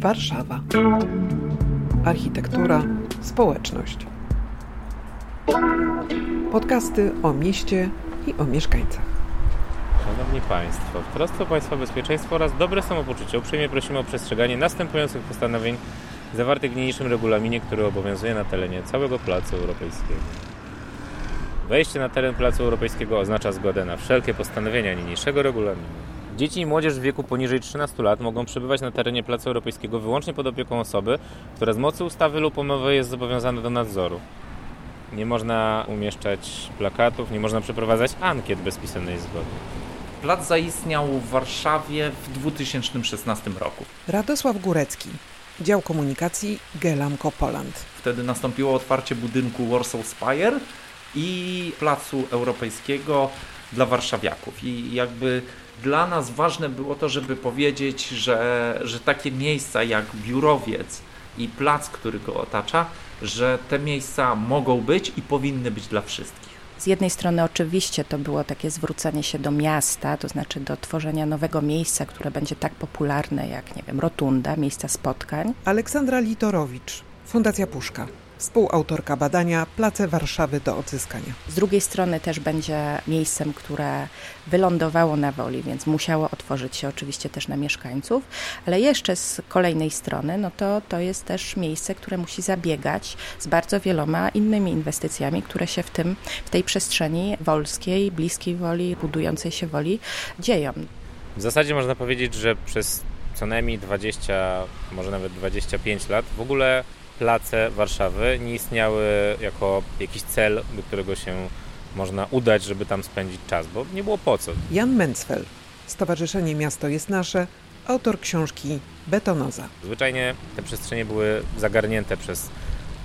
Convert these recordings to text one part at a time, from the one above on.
Warszawa. Architektura, społeczność. Podcasty o mieście i o mieszkańcach. Szanowni Państwo, w trosce o Państwa bezpieczeństwo oraz dobre samopoczucie uprzejmie prosimy o przestrzeganie następujących postanowień zawartych w niniejszym regulaminie, który obowiązuje na terenie całego Placu Europejskiego. Wejście na teren Placu Europejskiego oznacza zgodę na wszelkie postanowienia niniejszego regulaminu. Dzieci i młodzież w wieku poniżej 13 lat mogą przebywać na terenie Placu Europejskiego wyłącznie pod opieką osoby, która z mocy ustawy lub umowy jest zobowiązana do nadzoru. Nie można umieszczać plakatów, nie można przeprowadzać ankiet bez pisemnej zgody. Plac zaistniał w Warszawie w 2016 roku. Radosław Górecki, dział komunikacji Gelamco Poland. Wtedy nastąpiło otwarcie budynku Warsaw Spire i Placu Europejskiego dla warszawiaków. I jakby dla nas ważne było to, żeby powiedzieć, że, że takie miejsca jak biurowiec i plac, który go otacza, że te miejsca mogą być i powinny być dla wszystkich. Z jednej strony oczywiście to było takie zwrócenie się do miasta, to znaczy do tworzenia nowego miejsca, które będzie tak popularne jak, nie wiem, rotunda, miejsca spotkań. Aleksandra Litorowicz, Fundacja Puszka współautorka badania Place Warszawy do odzyskania. Z drugiej strony też będzie miejscem, które wylądowało na woli, więc musiało otworzyć się oczywiście też na mieszkańców, ale jeszcze z kolejnej strony, no to to jest też miejsce, które musi zabiegać z bardzo wieloma innymi inwestycjami, które się w tym, w tej przestrzeni wolskiej, bliskiej woli, budującej się woli dzieją. W zasadzie można powiedzieć, że przez co najmniej 20, może nawet 25 lat w ogóle place Warszawy nie istniały jako jakiś cel, do którego się można udać, żeby tam spędzić czas, bo nie było po co. Jan Mencfel, Stowarzyszenie Miasto jest Nasze, autor książki Betonoza. Zwyczajnie te przestrzenie były zagarnięte przez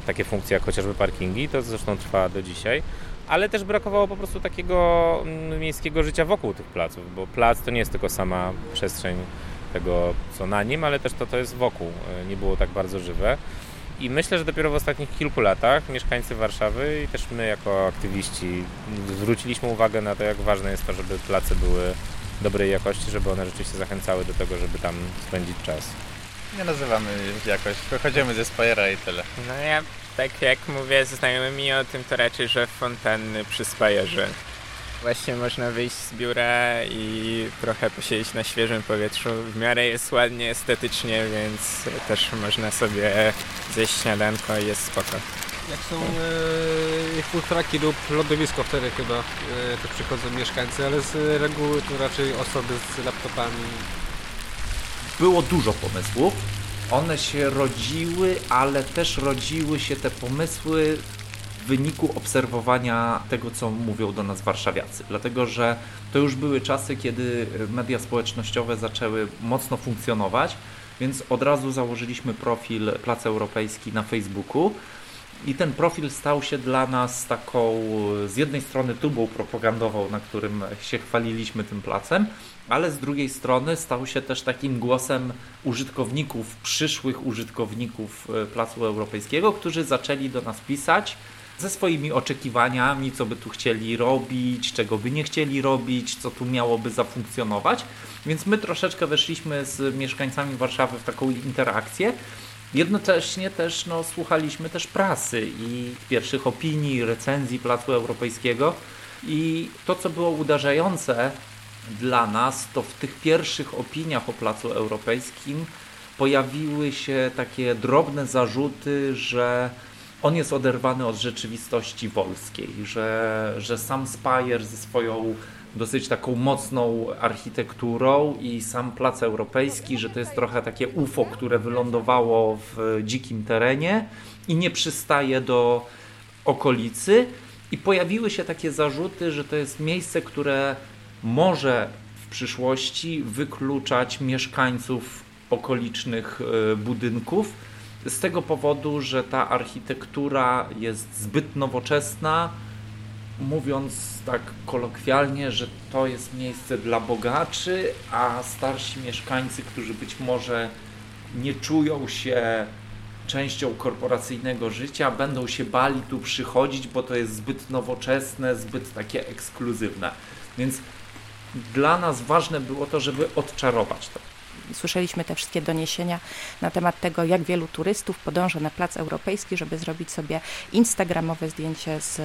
takie funkcje jak chociażby parkingi, to zresztą trwa do dzisiaj, ale też brakowało po prostu takiego mm, miejskiego życia wokół tych placów, bo plac to nie jest tylko sama przestrzeń tego, co na nim, ale też to, to jest wokół. E, nie było tak bardzo żywe. I myślę, że dopiero w ostatnich kilku latach mieszkańcy Warszawy i też my jako aktywiści zwróciliśmy uwagę na to, jak ważne jest to, żeby place były dobrej jakości, żeby one rzeczywiście zachęcały do tego, żeby tam spędzić czas. Nie nazywamy jakoś, wychodzimy ze Spajera i tyle. No ja tak jak mówię z znajomymi o tym, to raczej, że fontanny przy Spajerze. Właśnie można wyjść z biura i trochę posiedzieć na świeżym powietrzu. W miarę jest ładnie, estetycznie, więc też można sobie zjeść śniadanko i jest spoko. Jak są e, food trucki lub lądowisko, wtedy chyba e, też przychodzą mieszkańcy, ale z reguły to raczej osoby z laptopami. Było dużo pomysłów. One się rodziły, ale też rodziły się te pomysły wyniku obserwowania tego, co mówią do nas warszawiacy. Dlatego, że to już były czasy, kiedy media społecznościowe zaczęły mocno funkcjonować, więc od razu założyliśmy profil Plac Europejski na Facebooku. I ten profil stał się dla nas taką z jednej strony tubą propagandową, na którym się chwaliliśmy tym placem, ale z drugiej strony stał się też takim głosem użytkowników, przyszłych użytkowników e, Placu Europejskiego, którzy zaczęli do nas pisać ze swoimi oczekiwaniami, co by tu chcieli robić, czego by nie chcieli robić, co tu miałoby zafunkcjonować. Więc my troszeczkę weszliśmy z mieszkańcami Warszawy w taką interakcję. Jednocześnie też no, słuchaliśmy też prasy i pierwszych opinii, recenzji Placu Europejskiego. I to, co było uderzające dla nas, to w tych pierwszych opiniach o Placu Europejskim pojawiły się takie drobne zarzuty, że on jest oderwany od rzeczywistości wolskiej, że, że sam Spire ze swoją dosyć taką mocną architekturą i sam plac europejski, że to jest trochę takie UFO, które wylądowało w dzikim terenie i nie przystaje do okolicy. I pojawiły się takie zarzuty, że to jest miejsce, które może w przyszłości wykluczać mieszkańców okolicznych e, budynków z tego powodu, że ta architektura jest zbyt nowoczesna, mówiąc tak kolokwialnie, że to jest miejsce dla bogaczy, a starsi mieszkańcy, którzy być może nie czują się częścią korporacyjnego życia, będą się bali tu przychodzić, bo to jest zbyt nowoczesne, zbyt takie ekskluzywne. Więc dla nas ważne było to, żeby odczarować to słyszeliśmy te wszystkie doniesienia na temat tego, jak wielu turystów podąża na Plac Europejski, żeby zrobić sobie instagramowe zdjęcie z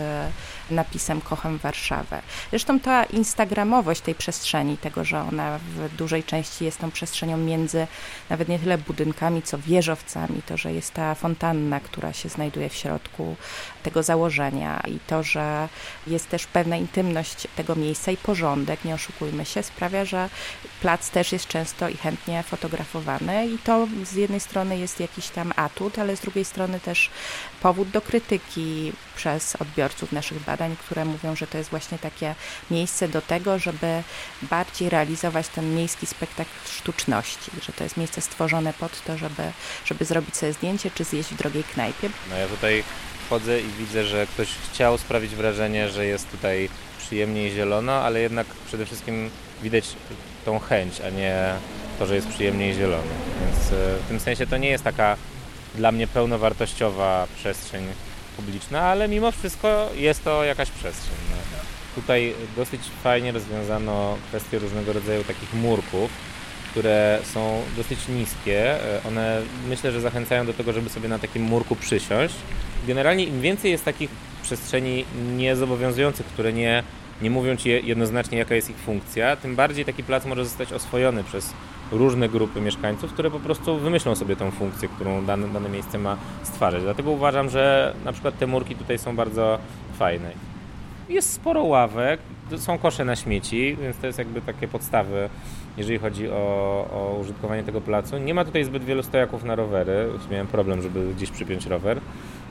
napisem Kocham Warszawę. Zresztą ta instagramowość tej przestrzeni, tego, że ona w dużej części jest tą przestrzenią między nawet nie tyle budynkami, co wieżowcami, to, że jest ta fontanna, która się znajduje w środku tego założenia i to, że jest też pewna intymność tego miejsca i porządek, nie oszukujmy się, sprawia, że plac też jest często i chętnie fotografowany i to z jednej strony jest jakiś tam atut, ale z drugiej strony też powód do krytyki przez odbiorców naszych badań, które mówią, że to jest właśnie takie miejsce do tego, żeby bardziej realizować ten miejski spektakl sztuczności, że to jest miejsce stworzone pod to, żeby, żeby zrobić sobie zdjęcie czy zjeść w drogiej knajpie. No ja tutaj wchodzę i widzę, że ktoś chciał sprawić wrażenie, że jest tutaj przyjemnie i zielono, ale jednak przede wszystkim widać tą chęć, a nie to, że jest przyjemnie i zielono. Więc e, w tym sensie to nie jest taka dla mnie pełnowartościowa przestrzeń publiczna, ale mimo wszystko jest to jakaś przestrzeń. No. Tutaj dosyć fajnie rozwiązano kwestię różnego rodzaju takich murków, które są dosyć niskie. E, one myślę, że zachęcają do tego, żeby sobie na takim murku przysiąść. Generalnie im więcej jest takich przestrzeni niezobowiązujących, które nie, nie mówią ci jednoznacznie, jaka jest ich funkcja, tym bardziej taki plac może zostać oswojony przez różne grupy mieszkańców, które po prostu wymyślą sobie tą funkcję, którą dane, dane miejsce ma stwarzać. Dlatego uważam, że na przykład te murki tutaj są bardzo fajne. Jest sporo ławek, są kosze na śmieci, więc to jest jakby takie podstawy, jeżeli chodzi o, o użytkowanie tego placu. Nie ma tutaj zbyt wielu stojaków na rowery, miałem problem, żeby gdzieś przypiąć rower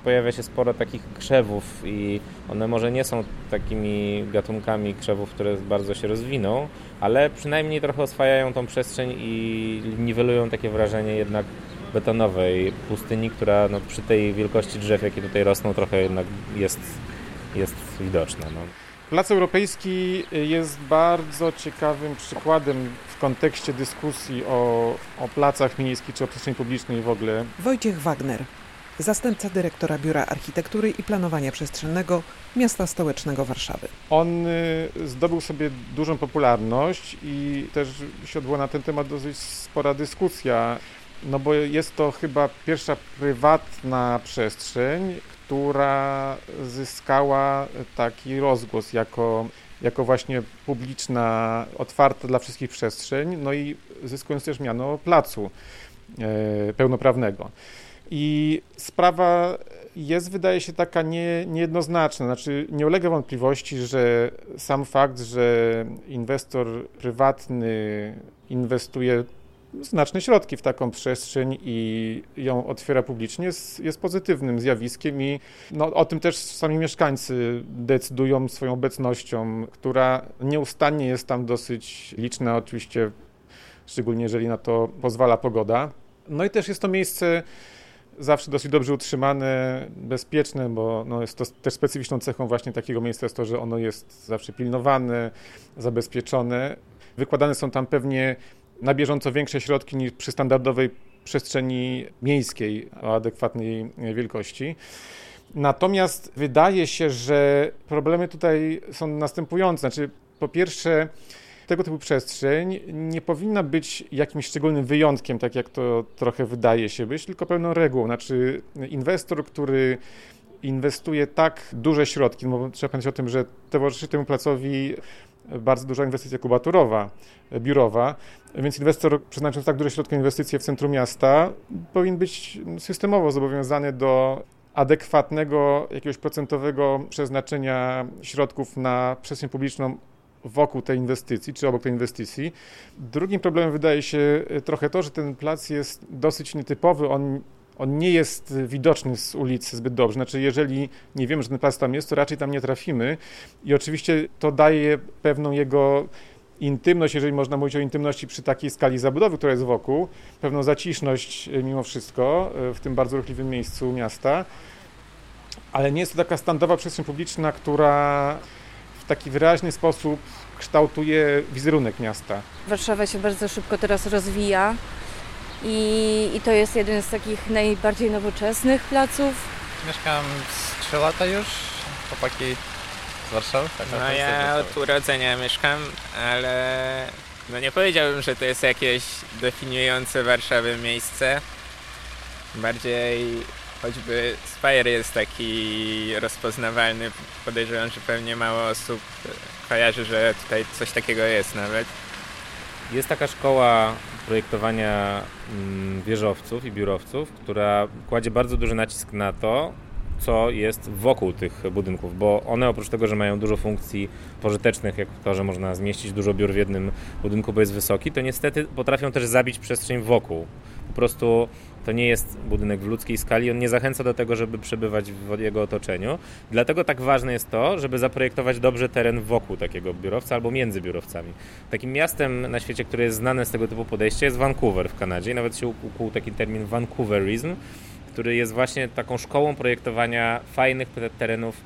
pojawia się sporo takich krzewów i one może nie są takimi gatunkami krzewów, które bardzo się rozwiną, ale przynajmniej trochę oswajają tą przestrzeń i niwelują takie wrażenie jednak betonowej pustyni, która no, przy tej wielkości drzew, jakie tutaj rosną, trochę jednak jest, jest widoczna. No. Plac Europejski jest bardzo ciekawym przykładem w kontekście dyskusji o, o placach miejskich czy o przestrzeni publicznej w ogóle. Wojciech Wagner, zastępca dyrektora Biura Architektury i Planowania Przestrzennego Miasta Stołecznego Warszawy. On y, zdobył sobie dużą popularność i też siodła na ten temat dosyć spora dyskusja, no bo jest to chyba pierwsza prywatna przestrzeń, która zyskała taki rozgłos jako, jako właśnie publiczna, otwarta dla wszystkich przestrzeń, no i zyskując też miano placu e, pełnoprawnego. I sprawa jest, wydaje się, taka nie, niejednoznaczna. Znaczy, nie ulega wątpliwości, że sam fakt, że inwestor prywatny inwestuje znaczne środki w taką przestrzeń i ją otwiera publicznie, jest, jest pozytywnym zjawiskiem i no, o tym też sami mieszkańcy decydują swoją obecnością, która nieustannie jest tam dosyć liczna, oczywiście, szczególnie jeżeli na to pozwala pogoda. No i też jest to miejsce zawsze dosyć dobrze utrzymane, bezpieczne, bo no jest to też specyficzną cechą właśnie takiego miejsca jest to, że ono jest zawsze pilnowane, zabezpieczone. Wykładane są tam pewnie na bieżąco większe środki niż przy standardowej przestrzeni miejskiej o adekwatnej wielkości. Natomiast wydaje się, że problemy tutaj są następujące. Znaczy, po pierwsze, tego typu przestrzeń nie powinna być jakimś szczególnym wyjątkiem, tak jak to trochę wydaje się być, tylko pełną regułą. Znaczy, inwestor, który inwestuje tak duże środki, no bo trzeba pamiętać o tym, że towarzyszy temu placowi bardzo duża inwestycja kubaturowa, biurowa, więc inwestor przeznaczając tak duże środki inwestycje w centrum miasta powinien być systemowo zobowiązany do adekwatnego jakiegoś procentowego przeznaczenia środków na przestrzeń publiczną wokół tej inwestycji, czy obok tej inwestycji. Drugim problemem wydaje się e, trochę to, że ten plac jest dosyć nietypowy. On, on nie jest widoczny z ulicy zbyt dobrze. Znaczy, jeżeli nie wiemy, że ten plac tam jest, to raczej tam nie trafimy. I oczywiście to daje pewną jego intymność, jeżeli można mówić o intymności przy takiej skali zabudowy, która jest wokół, pewną zaciszność e, mimo wszystko e, w tym bardzo ruchliwym miejscu miasta. Ale nie jest to taka standardowa przestrzeń publiczna, która w taki wyraźny sposób kształtuje wizerunek miasta. Warszawa się bardzo szybko teraz rozwija i, i to jest jeden z takich najbardziej nowoczesnych placów. Mieszkam z 3 lata już, chłopaki z Warszawy. Tak no ja od urodzenia mieszkam, ale No nie powiedziałbym, że to jest jakieś definiujące Warszawę miejsce. Bardziej choćby Spire jest taki rozpoznawalny. Podejrzewam, że pewnie mało osób kojarzy, że tutaj coś takiego jest nawet. Jest taka szkoła projektowania mm, wieżowców i biurowców, która kładzie bardzo duży nacisk na to, co jest wokół tych budynków, bo one oprócz tego, że mają dużo funkcji pożytecznych, jak to, że można zmieścić dużo biur w jednym budynku, bo jest wysoki, to niestety potrafią też zabić przestrzeń wokół. Po prostu to nie jest budynek w ludzkiej skali, on nie zachęca do tego, żeby przebywać w jego otoczeniu. Dlatego tak ważne jest to, żeby zaprojektować dobrze teren wokół takiego biurowca albo między biurowcami. Takim miastem na świecie, które jest znane z tego typu podejścia jest Vancouver w Kanadzie i nawet się ukuł taki termin Vancouverism, który jest właśnie taką szkołą projektowania fajnych terenów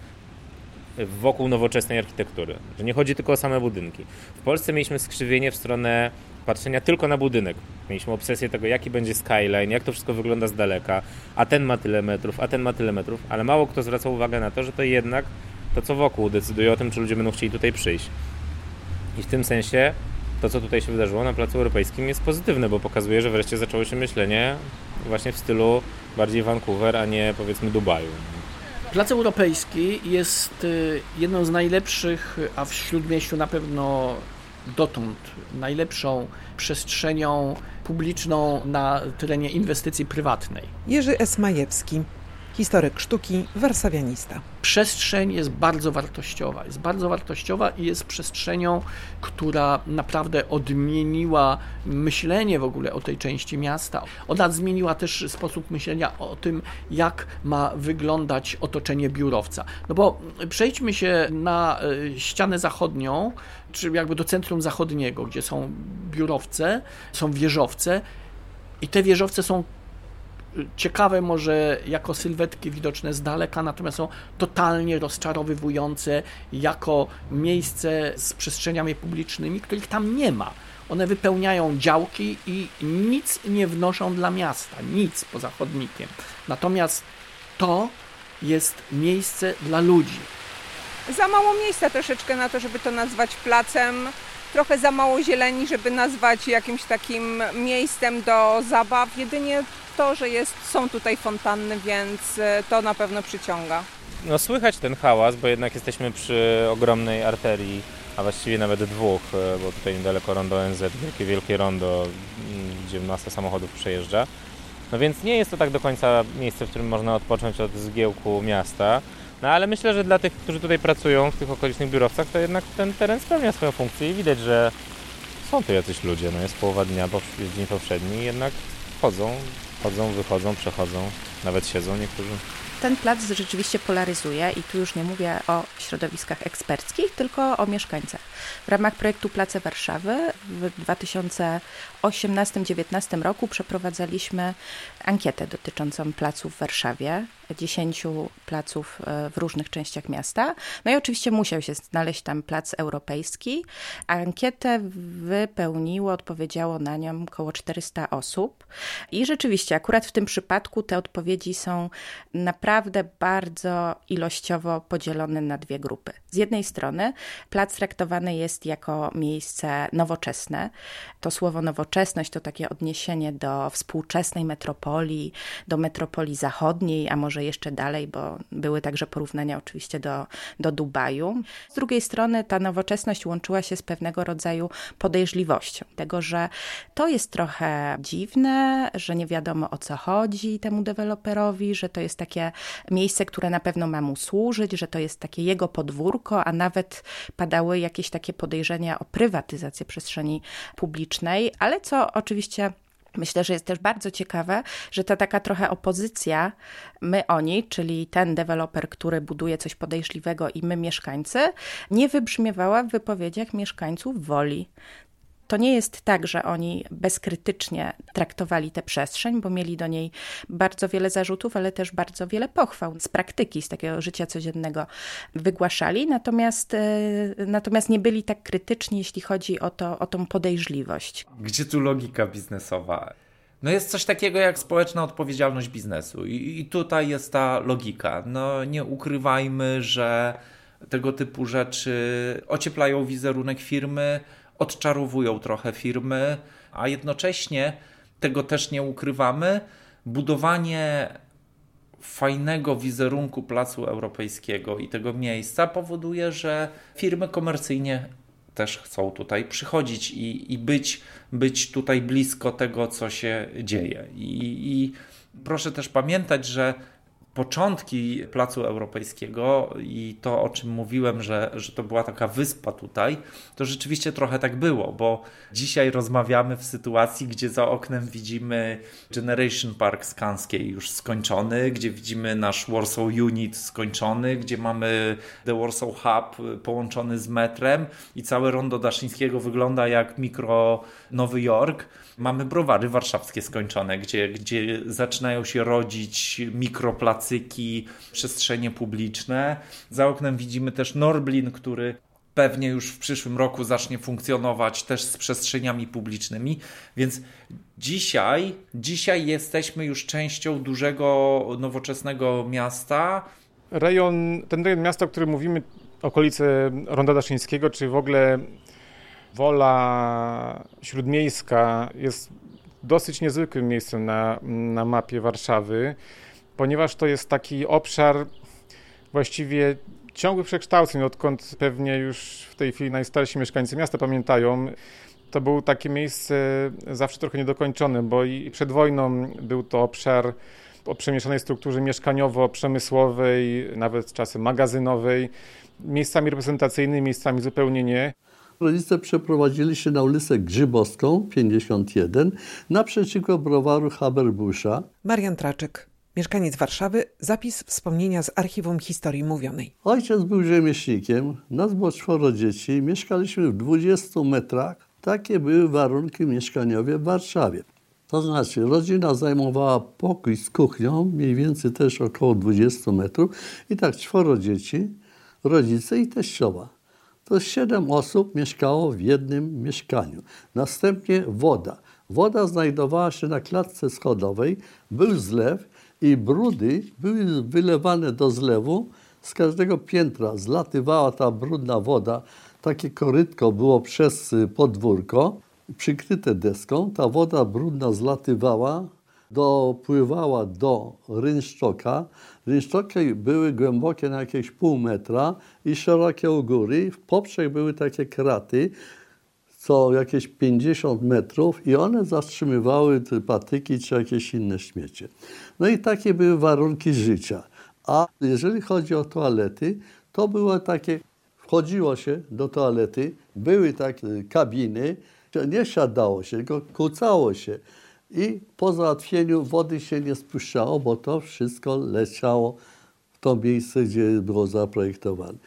wokół nowoczesnej architektury. Że nie chodzi tylko o same budynki. W Polsce mieliśmy skrzywienie w stronę patrzenia tylko na budynek. Mieliśmy obsesję tego, jaki będzie skyline, jak to wszystko wygląda z daleka, a ten ma tyle metrów, a ten ma tyle metrów, ale mało kto zwraca uwagę na to, że to jednak to, co wokół decyduje o tym, czy ludzie będą chcieli tutaj przyjść. I w tym sensie to, co tutaj się wydarzyło na Placu Europejskim jest pozytywne, bo pokazuje, że wreszcie zaczęło się myślenie właśnie w stylu bardziej Vancouver, a nie powiedzmy Dubaju. Plac Europejski jest y, jedną z najlepszych, a w Śródmieściu na pewno dotąd najlepszą przestrzenią publiczną na terenie inwestycji prywatnej. Jerzy Esmajewski, historyk sztuki, warszawianista. Przestrzeń jest bardzo wartościowa. Jest bardzo wartościowa i jest przestrzenią, która naprawdę odmieniła myślenie w ogóle o tej części miasta. Ona zmieniła też sposób myślenia o tym, jak ma wyglądać otoczenie biurowca. No bo przejdźmy się na e, ścianę zachodnią, czy jakby do centrum zachodniego, gdzie są biurowce, są wieżowce i te wieżowce są ciekawe może jako sylwetki widoczne z daleka, natomiast są totalnie rozczarowywujące jako miejsce z przestrzeniami publicznymi, których tam nie ma. One wypełniają działki i nic nie wnoszą dla miasta, nic poza chodnikiem. Natomiast to jest miejsce dla ludzi. Za mało miejsca troszeczkę na to, żeby to nazwać placem trochę za mało zieleni, żeby nazwać jakimś takim miejscem do zabaw. Jedynie to, że jest, są tutaj fontanny, więc e, to na pewno przyciąga. No słychać ten hałas, bo jednak jesteśmy przy ogromnej arterii, a właściwie nawet dwóch, e, bo tutaj niedaleko rondo NZ, wielkie, wielkie rondo, gdzie masa samochodów przejeżdża. No więc nie jest to tak do końca miejsce, w którym można odpocząć od zgiełku miasta. No ale myślę, że dla tych, którzy tutaj pracują w tych okolicznych biurowcach, to jednak ten teren spełnia swoją funkcję i widać, że są tu jacyś ludzie. No jest połowa dnia, bo jest dzień powszedni i jednak chodzą, chodzą, wychodzą, przechodzą, nawet siedzą niektórzy. Ten plac rzeczywiście polaryzuje i tu już nie mówię o środowiskach eksperckich, tylko o mieszkańcach. W ramach projektu Place Warszawy w 2018-2019 roku przeprowadzaliśmy ankietę dotyczącą placów w Warszawie, 10 placów e, w różnych częściach miasta. No i oczywiście musiał się znaleźć tam plac europejski. Ankietę wypełniło, odpowiedziało na nią około 400 osób. I rzeczywiście, akurat w tym przypadku te odpowiedzi są naprawdę bardzo ilościowo podzielone na dwie grupy. Z jednej strony plac traktowany jest jako miejsce nowoczesne. To słowo nowoczesność to takie odniesienie do współczesnej metropolii, do metropolii zachodniej, a może jeszcze dalej, bo były także porównania oczywiście do, do Dubaju. Z drugiej strony ta nowoczesność łączyła się z pewnego rodzaju podejrzliwością, tego, że to jest trochę dziwne, że nie wiadomo o co chodzi temu deweloperowi, że to jest takie miejsce, które na pewno ma mu służyć, że to jest takie jego podwórko, a nawet padały jakieś takie podejrzenia o prywatyzację przestrzeni publicznej, ale co oczywiście Myślę, że jest też bardzo ciekawe, że ta taka trochę opozycja, my oni, czyli ten deweloper, który buduje coś podejrzliwego i my mieszkańcy, nie wybrzmiewała w wypowiedziach mieszkańców woli to nie jest tak, że oni bezkrytycznie traktowali tę przestrzeń, bo mieli do niej bardzo wiele zarzutów, ale też bardzo wiele pochwał z praktyki, z takiego życia codziennego wygłaszali, natomiast, e, natomiast nie byli tak krytyczni, jeśli chodzi o, to, o tą podejrzliwość. Gdzie tu logika biznesowa? No jest coś takiego jak społeczna odpowiedzialność biznesu i, i tutaj jest ta logika. No nie ukrywajmy, że tego typu rzeczy ocieplają wizerunek firmy, odczarowują trochę firmy, a jednocześnie tego też nie ukrywamy. Budowanie fajnego wizerunku Placu Europejskiego i tego miejsca powoduje, że firmy komercyjnie też chcą tutaj przychodzić i, i być, być tutaj blisko tego, co się dzieje. I, I proszę też pamiętać, że początki Placu Europejskiego i to, o czym mówiłem, że, że to była taka wyspa tutaj, to rzeczywiście trochę tak było, bo dzisiaj rozmawiamy w sytuacji, gdzie za oknem widzimy Generation Park Skanskiej już skończony, gdzie widzimy nasz Warsaw Unit skończony, gdzie mamy The Warsaw Hub połączony z metrem i całe rondo Daszyńskiego wygląda jak mikro Nowy Jork. Mamy browary warszawskie skończone, gdzie, gdzie zaczynają się rodzić mikroplacyki, przestrzenie publiczne. Za oknem widzimy też Norblin, który pewnie już w przyszłym roku zacznie funkcjonować też z przestrzeniami publicznymi, więc dzisiaj, dzisiaj jesteśmy już częścią dużego, nowoczesnego miasta. Rejon, ten rejon miasta, o którym mówimy, okolice Ronda Daszyńskiego, czy w ogóle Wola Śródmiejska jest dosyć niezwykłym miejscem na, na mapie Warszawy, ponieważ to jest taki obszar właściwie ciągłych przekształceń, odkąd pewnie już w tej chwili najstarsi mieszkańcy miasta pamiętają. To było takie miejsce zawsze trochę niedokończone, bo i przed wojną był to obszar o przemieszanej strukturze mieszkaniowo-przemysłowej, nawet czasem magazynowej, miejscami reprezentacyjnymi, miejscami zupełnie nie. Rodzice przeprowadzili się na ulicę Grzybowską 51 naprzeciwko browaru Haberbusza. Marian Traczyk, mieszkaniec Warszawy, zapis wspomnienia z archiwum historii mówionej. Ojciec był rzemieślnikiem, nas było czworo dzieci, mieszkaliśmy w 20 metrach. Takie były warunki mieszkaniowe w Warszawie. To znaczy, rodzina zajmowała pokój z kuchnią, mniej więcej też około 20 metrów i tak czworo dzieci, rodzice i teściowa to siedem osób mieszkało w jednym mieszkaniu. Następnie woda. Woda znajdowała się na klatce schodowej, był zlew i brudy były wylewane do zlewu. Z każdego piętra zlatywała ta brudna woda. Takie korytko było przez podwórko, przykryte deską. Ta woda brudna zlatywała, dopływała do rynszczoka. Rynszczoki były głębokie na jakieś pół metra i szerokie u góry. W poprzek były takie kraty, co jakieś 50 metrów i one zatrzymywały te patyki czy jakieś inne śmiecie. No i takie były warunki życia. A jeżeli chodzi o toalety, to było takie, wchodziło się do toalety, były takie kabiny, nie siadało się, tylko kucało się i po załatwieniu wody się nie spuszczało, bo to wszystko leciało w to miejsce, gdzie było zaprojektowane.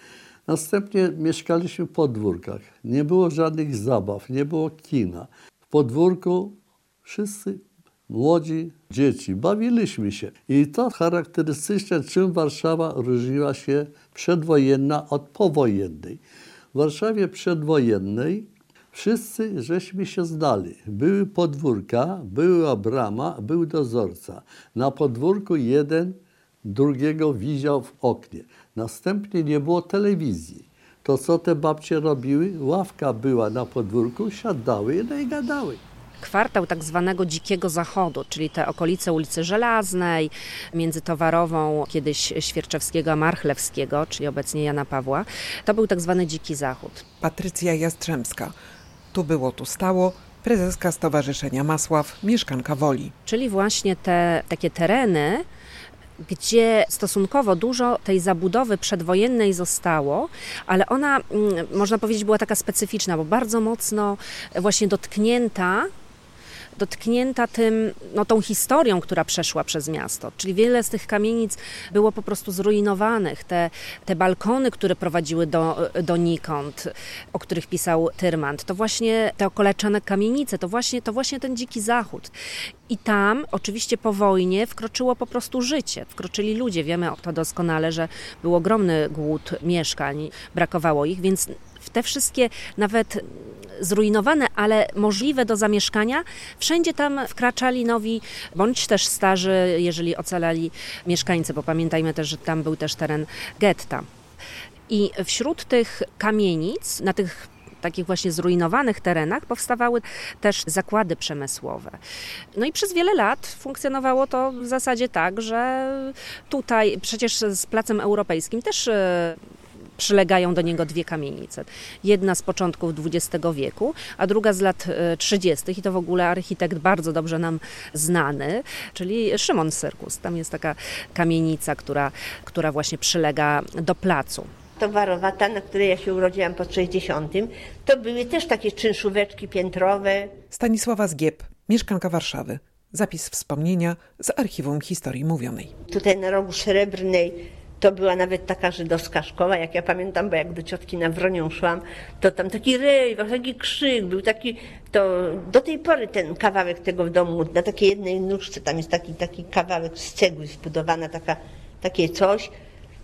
Następnie mieszkaliśmy w podwórkach. Nie było żadnych zabaw, nie było kina. W podwórku wszyscy młodzi dzieci bawiliśmy się. I to charakterystyczne, czym Warszawa różniła się przedwojenna od powojennej. W Warszawie przedwojennej Wszyscy żeśmy się znali. Były podwórka, była brama, był dozorca. Na podwórku jeden drugiego widział w oknie. Następnie nie było telewizji. To co te babcie robiły? Ławka była na podwórku, siadały i gadały kwartał tak zwanego dzikiego zachodu, czyli te okolice ulicy Żelaznej, między Towarową, kiedyś Świerczewskiego, a Marchlewskiego, czyli obecnie Jana Pawła, to był tak zwany dziki zachód. Patrycja Jastrzębska, tu było, tu stało, prezeska Stowarzyszenia Masław, mieszkanka Woli. Czyli właśnie te takie tereny, gdzie stosunkowo dużo tej zabudowy przedwojennej zostało, ale ona, mm, można powiedzieć, była taka specyficzna, bo bardzo mocno właśnie dotknięta dotknięta tym, no, tą historią, która przeszła przez miasto. Czyli wiele z tych kamienic było po prostu zrujnowanych. Te, te balkony, które prowadziły do, donikąd, o których pisał Tyrmand, to właśnie te okoleczone kamienice, to właśnie, to właśnie ten dziki zachód. I tam oczywiście po wojnie wkroczyło po prostu życie, wkroczyli ludzie. Wiemy o to doskonale, że był ogromny głód mieszkań, brakowało ich, więc te wszystkie nawet zrujnowane, ale możliwe do zamieszkania, wszędzie tam wkraczali nowi, bądź też starzy, jeżeli ocalali mieszkańcy, bo pamiętajmy też, że tam był też teren getta. I wśród tych kamienic, na tych takich właśnie zrujnowanych terenach powstawały też zakłady przemysłowe. No i przez wiele lat funkcjonowało to w zasadzie tak, że tutaj przecież z Placem Europejskim też e, przylegają do niego dwie kamienice. Jedna z początków XX wieku, a druga z lat 30. i to w ogóle architekt bardzo dobrze nam znany, czyli Szymon Syrkus. Tam jest taka kamienica, która, która właśnie przylega do placu towarowata, na której ja się urodziłam po 60, to były też takie czynszóweczki piętrowe. Stanisława Zgieb, mieszkanka Warszawy. Zapis wspomnienia z archiwum historii mówionej. Tutaj na rogu Srebrnej to była nawet taka żydowska szkoła, jak ja pamiętam, bo jak do ciotki na Wronią szłam, to tam taki rej, taki krzyk, był taki, to do tej pory ten kawałek tego w domu, na takiej jednej nóżce, tam jest taki, taki kawałek z cegły zbudowana, taka, takie coś,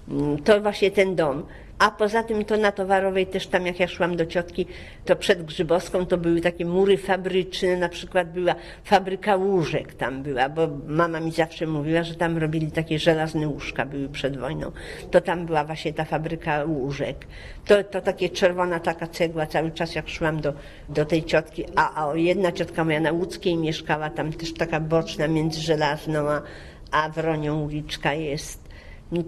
mm, to właśnie ten dom. A poza tym to na Towarowej też tam jak ja szłam do ciotki, to przed Grzybowską to były takie mury fabryczne, na przykład była fabryka łóżek tam była, bo mama mi zawsze mówiła, że tam robili takie żelazne łóżka, były przed wojną. To tam była właśnie ta fabryka łóżek. To, to takie czerwona taka cegła cały czas jak szłam do, do tej ciotki, a, a jedna ciotka moja na Łódzkiej mieszkała, tam też taka boczna między żelazną a, a Wronią uliczka jest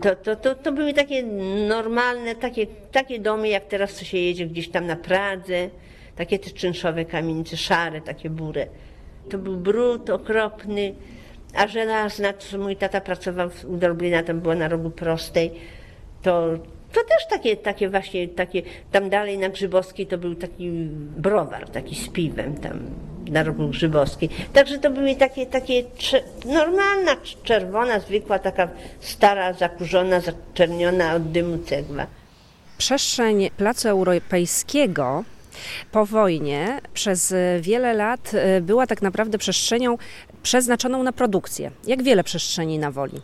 to, to, to, to były takie normalne, takie, takie domy, jak teraz co się jedzie gdzieś tam na Pradze, takie te czynszowe kamienice, szare, takie burę. To był brud okropny, a żelazna, co mój tata pracował u Dorblina, tam była na rogu prostej, to, to też takie, takie właśnie, takie, tam dalej na Grzybowskiej to był taki browar, taki z piwem tam na rogu Grzybowskiej. Także to były takie, takie normalna, czerwona, zwykła, taka stara, zakurzona, zaczerniona od dymu cegła. Przestrzeń Placu Europejskiego po wojnie przez wiele lat e, była tak naprawdę przestrzenią przeznaczoną na produkcję, jak wiele przestrzeni na woli.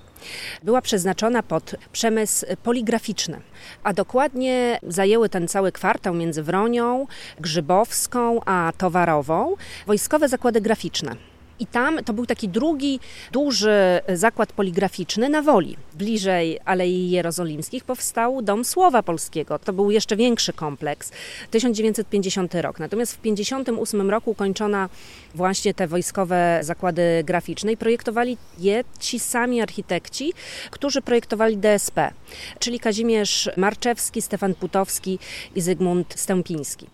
Była przeznaczona pod przemysł poligraficzny, a dokładnie zajęły ten cały kwartał między Wronią, Grzybowską a Towarową wojskowe zakłady graficzne. I tam to był taki drugi duży zakład poligraficzny na Woli. Bliżej Alei Jerozolimskich powstał Dom Słowa Polskiego. To był jeszcze większy kompleks. 1950 rok. Natomiast w 1958 roku kończona właśnie te wojskowe zakłady graficzne i projektowali je ci sami architekci, którzy projektowali DSP, czyli Kazimierz Marczewski, Stefan Putowski i Zygmunt Stępiński.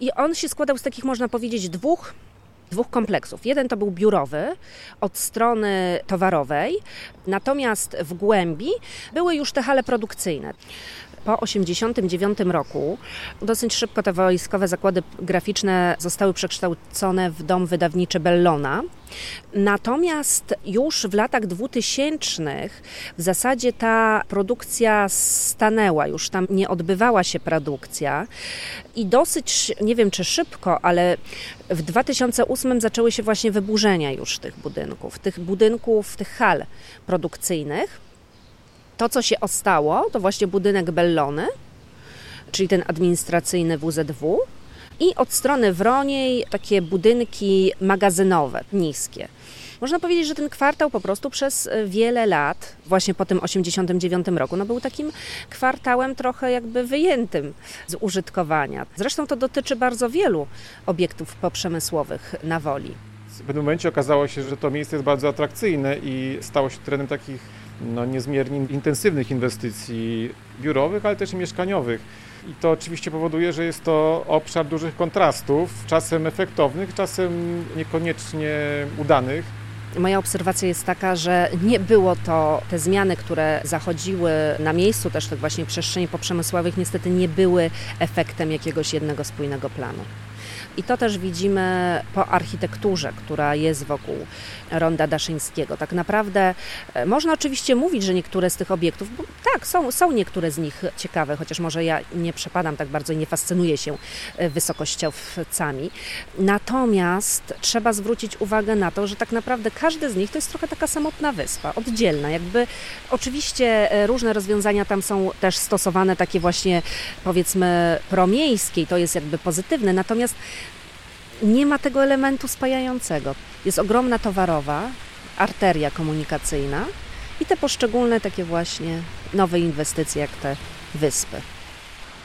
I on się składał z takich, można powiedzieć, dwóch dwóch kompleksów. Jeden to był biurowy od strony towarowej, natomiast w głębi były już te hale produkcyjne po 1989 roku dosyć szybko te wojskowe zakłady graficzne zostały przekształcone w dom wydawniczy Bellona. Natomiast już w latach 2000 w zasadzie ta produkcja stanęła, już tam nie odbywała się produkcja i dosyć, nie wiem czy szybko, ale w 2008 zaczęły się właśnie wyburzenia już tych budynków, tych budynków, tych hal produkcyjnych. To, co się ostało, to właśnie budynek Bellony, czyli ten administracyjny WZW, i od strony Wroniej takie budynki magazynowe, niskie. Można powiedzieć, że ten kwartał po prostu przez wiele lat, właśnie po tym 89 roku, no był takim kwartałem trochę jakby wyjętym z użytkowania. Zresztą to dotyczy bardzo wielu obiektów poprzemysłowych na Woli. W pewnym momencie okazało się, że to miejsce jest bardzo atrakcyjne i stało się terenem takich no, niezmiernie intensywnych inwestycji biurowych, ale też i mieszkaniowych. I to oczywiście powoduje, że jest to obszar dużych kontrastów, czasem efektownych, czasem niekoniecznie udanych. Moja obserwacja jest taka, że nie było to, te zmiany, które zachodziły na miejscu też tych właśnie przestrzeni poprzemysłowych, niestety nie były efektem jakiegoś jednego spójnego planu. I to też widzimy po architekturze, która jest wokół Ronda Daszyńskiego. Tak naprawdę e, można oczywiście mówić, że niektóre z tych obiektów, tak, są, są niektóre z nich ciekawe, chociaż może ja nie przepadam tak bardzo i nie fascynuję się e, wysokościowcami. Natomiast trzeba zwrócić uwagę na to, że tak naprawdę każdy z nich to jest trochę taka samotna wyspa, oddzielna. Jakby oczywiście e, różne rozwiązania tam są też stosowane, takie właśnie powiedzmy promiejskie, to jest jakby pozytywne, natomiast nie ma tego elementu spajającego. Jest ogromna towarowa, arteria komunikacyjna i te poszczególne takie właśnie nowe inwestycje, jak te wyspy.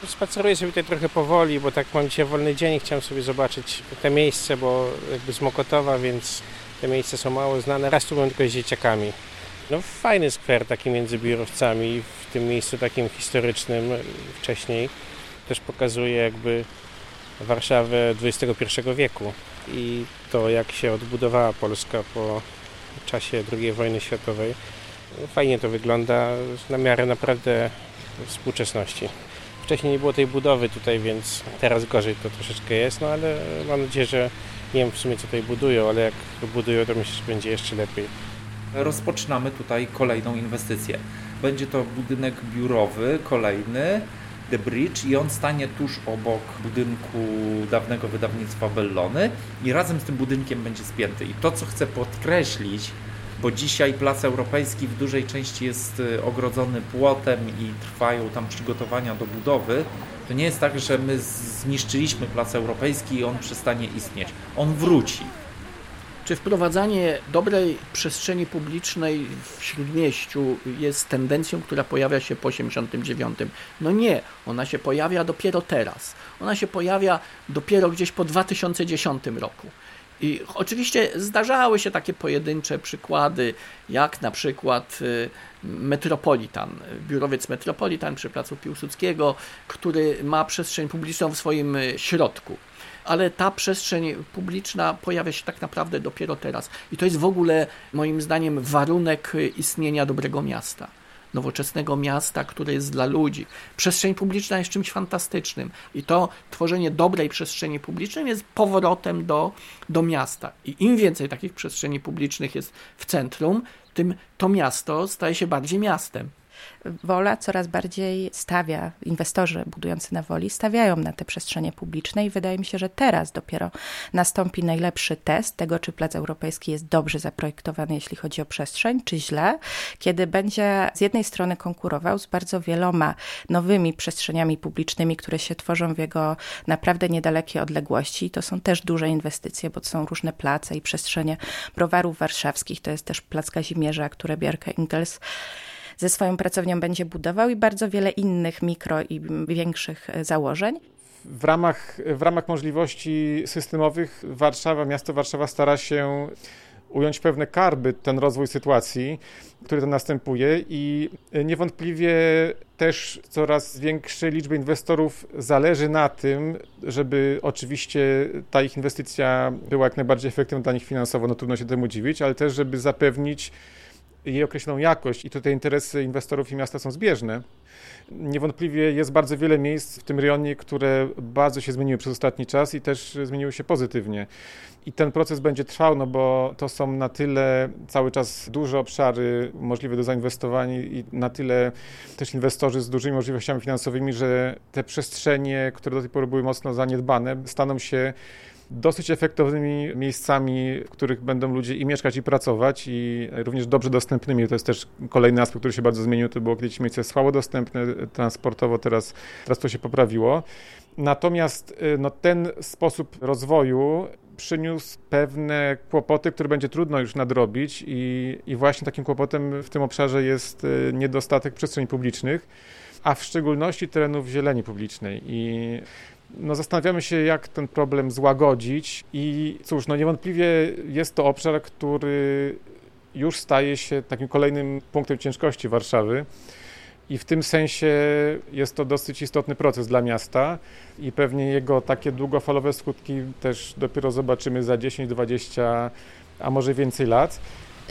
Spaceruję sobie tutaj trochę powoli, bo tak mam dzisiaj wolny dzień i chciałem sobie zobaczyć te miejsce, bo jakby z Mokotowa, więc te miejsca są mało znane. Raz tu byłem tylko z dzieciakami. No fajny skwer taki między biurowcami, w tym miejscu takim historycznym wcześniej. Też pokazuje jakby Warszawę XXI wieku i to jak się odbudowała Polska po czasie II wojny światowej. Fajnie to wygląda na miarę naprawdę współczesności. Wcześniej nie było tej budowy tutaj, więc teraz gorzej to troszeczkę jest, no ale mam nadzieję, że nie wiem w sumie co tutaj budują, ale jak budują to myślę, że będzie jeszcze lepiej. Rozpoczynamy tutaj kolejną inwestycję. Będzie to budynek biurowy, kolejny, The Bridge i on stanie tuż obok budynku dawnego wydawnictwa Bellony i razem z tym budynkiem będzie spięty. I to, co chcę podkreślić, bo dzisiaj Plac Europejski w dużej części jest y, ogrodzony płotem i trwają tam przygotowania do budowy, to nie jest tak, że my zniszczyliśmy Plac Europejski i on przestanie istnieć. On wróci. Czy wprowadzanie dobrej przestrzeni publicznej w śródmieściu jest tendencją, która pojawia się po 89? No nie, ona się pojawia dopiero teraz. Ona się pojawia dopiero gdzieś po 2010 roku. I oczywiście zdarzały się takie pojedyncze przykłady, jak na przykład y, Metropolitan, biurowiec Metropolitan przy placu Piłsudskiego, który ma przestrzeń publiczną w swoim y, środku. Ale ta przestrzeń publiczna pojawia się tak naprawdę dopiero teraz. I to jest w ogóle, moim zdaniem, warunek istnienia dobrego miasta nowoczesnego miasta, które jest dla ludzi. Przestrzeń publiczna jest czymś fantastycznym i to tworzenie dobrej przestrzeni publicznej jest powrotem do, do miasta. I im więcej takich przestrzeni publicznych jest w centrum, tym to miasto staje się bardziej miastem. Wola coraz bardziej stawia, inwestorzy budujący na Woli stawiają na te przestrzenie publiczne i wydaje mi się, że teraz dopiero nastąpi najlepszy test tego, czy Plac Europejski jest dobrze zaprojektowany, jeśli chodzi o przestrzeń, czy źle, kiedy będzie z jednej strony konkurował z bardzo wieloma nowymi przestrzeniami publicznymi, które się tworzą w jego naprawdę niedalekiej odległości. To są też duże inwestycje, bo to są różne place i przestrzenie browarów warszawskich. To jest też Plac Kazimierza, które Bierke Ingels ze swoją pracownią będzie budował i bardzo wiele innych mikro i większych e, założeń. W ramach, w ramach możliwości systemowych Warszawa, miasto Warszawa stara się ująć pewne karby ten rozwój sytuacji, który to następuje i niewątpliwie też coraz większej liczby inwestorów zależy na tym, żeby oczywiście ta ich inwestycja była jak najbardziej efektywna dla nich finansowo, no trudno się temu dziwić, ale też żeby zapewnić jej określoną jakość i tutaj interesy inwestorów i miasta są zbieżne. Niewątpliwie jest bardzo wiele miejsc w tym rejonie, które bardzo się zmieniły przez ostatni czas i też zmieniły się pozytywnie. I ten proces będzie trwał, no bo to są na tyle cały czas duże obszary możliwe do zainwestowania i na tyle też inwestorzy z dużymi możliwościami finansowymi, że te przestrzenie, które do tej pory były mocno zaniedbane, staną się dosyć efektownymi miejscami, w których będą ludzie i mieszkać, i pracować, i również dobrze dostępnymi. To jest też kolejny aspekt, który się bardzo zmienił. To było kiedyś miejsce słabo dostępne transportowo, teraz, teraz to się poprawiło. Natomiast y, no, ten sposób rozwoju przyniósł pewne kłopoty, które będzie trudno już nadrobić i, i właśnie takim kłopotem w tym obszarze jest y, niedostatek przestrzeni publicznych, a w szczególności terenów zieleni publicznej. I no, zastanawiamy się, jak ten problem złagodzić i cóż, no niewątpliwie jest to obszar, który już staje się takim kolejnym punktem ciężkości Warszawy. I w tym sensie jest to dosyć istotny proces dla miasta i pewnie jego takie długofalowe skutki też dopiero zobaczymy za 10, 20, a może więcej lat.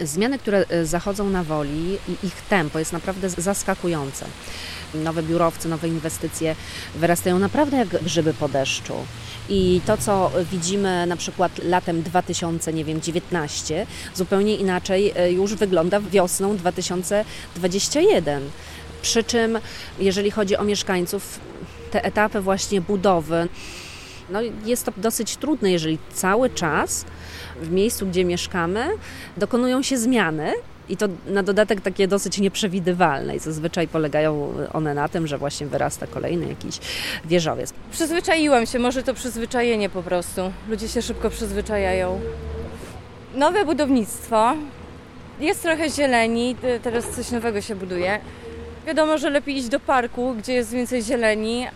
Zmiany, które e, zachodzą na woli i ich tempo jest naprawdę zaskakujące nowe biurowce, nowe inwestycje wyrastają naprawdę jak grzyby po deszczu. I to, co widzimy na przykład latem 2019, zupełnie inaczej e, już wygląda wiosną 2021. Przy czym, jeżeli chodzi o mieszkańców, te etapy właśnie budowy, no jest to dosyć trudne, jeżeli cały czas w miejscu, gdzie mieszkamy, dokonują się zmiany, i to na dodatek takie dosyć nieprzewidywalne i zazwyczaj polegają one na tym, że właśnie wyrasta kolejny jakiś wieżowiec. Przyzwyczaiłam się, może to przyzwyczajenie po prostu. Ludzie się szybko przyzwyczajają. Nowe budownictwo, jest trochę zieleni, teraz coś nowego się buduje. Wiadomo, że lepiej iść do parku, gdzie jest więcej zieleni,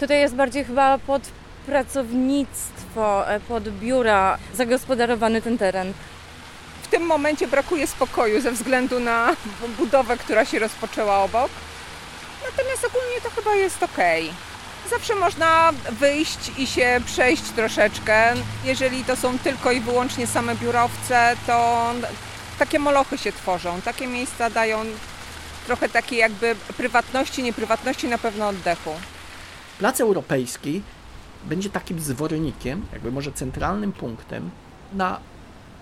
Tutaj jest bardziej chyba pod pracownictwo, e, pod biura zagospodarowany ten teren. W tym momencie brakuje spokoju ze względu na budowę, która się rozpoczęła obok. Natomiast ogólnie to chyba jest ok. Zawsze można wyjść i się przejść troszeczkę. Jeżeli to są tylko i wyłącznie same biurowce, to takie molochy się tworzą. Takie miejsca dają trochę takiej jakby prywatności, nieprywatności, na pewno oddechu. Plac Europejski będzie takim zwornikiem, jakby może centralnym punktem na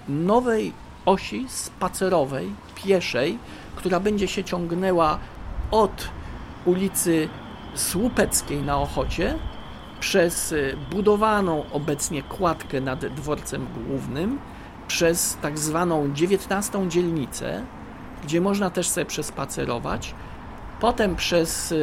nowej osi spacerowej, pieszej, która będzie się ciągnęła od ulicy Słupeckiej na Ochocie przez budowaną obecnie kładkę nad dworcem głównym, przez tak zwaną 19 dzielnicę, gdzie można też sobie przespacerować, potem przez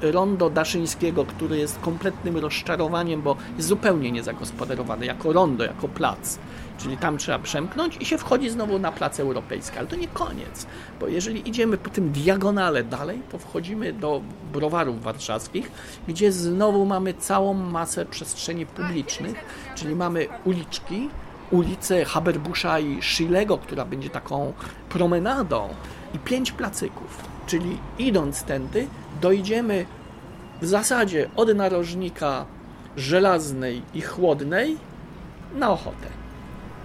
rondo Daszyńskiego, który jest kompletnym rozczarowaniem, bo jest zupełnie niezagospodarowany jako rondo, jako plac. Czyli tam trzeba przemknąć i się wchodzi znowu na plac europejski. Ale to nie koniec, bo jeżeli idziemy po tym diagonale dalej, to wchodzimy do browarów warszawskich, gdzie znowu mamy całą masę przestrzeni publicznych, czyli mamy uliczki, ulicę Haberbusza i Schillego, która będzie taką promenadą i pięć placyków. Czyli idąc tędy, dojdziemy w zasadzie od narożnika żelaznej i chłodnej na ochotę.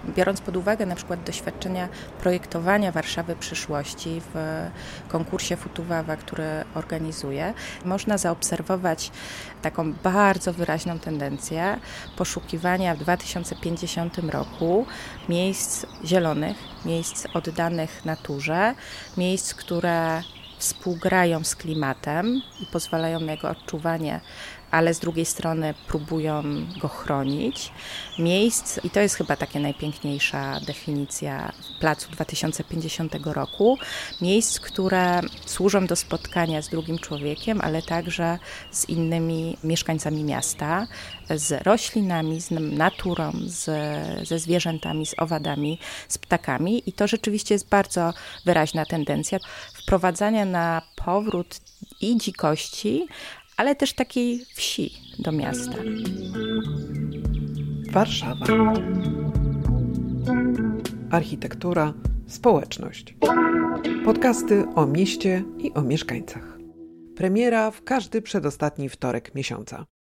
Biorąc pod uwagę na przykład doświadczenia projektowania Warszawy przyszłości w konkursie Futuwawa, który organizuje, można zaobserwować taką bardzo wyraźną tendencję poszukiwania w 2050 roku miejsc zielonych, miejsc oddanych naturze, miejsc, które współgrają z klimatem i pozwalają na jego odczuwanie, ale z drugiej strony próbują go chronić. Miejsc, i to jest chyba taka najpiękniejsza definicja placu 2050 roku, miejsc, które służą do spotkania z drugim człowiekiem, ale także z innymi mieszkańcami miasta, z roślinami, z naturą, z, ze zwierzętami, z owadami, z ptakami. I to rzeczywiście jest bardzo wyraźna tendencja wprowadzania na powrót i dzikości, ale też takiej wsi do miasta. Warszawa. Architektura, społeczność. Podcasty o mieście i o mieszkańcach. Premiera w każdy przedostatni wtorek miesiąca.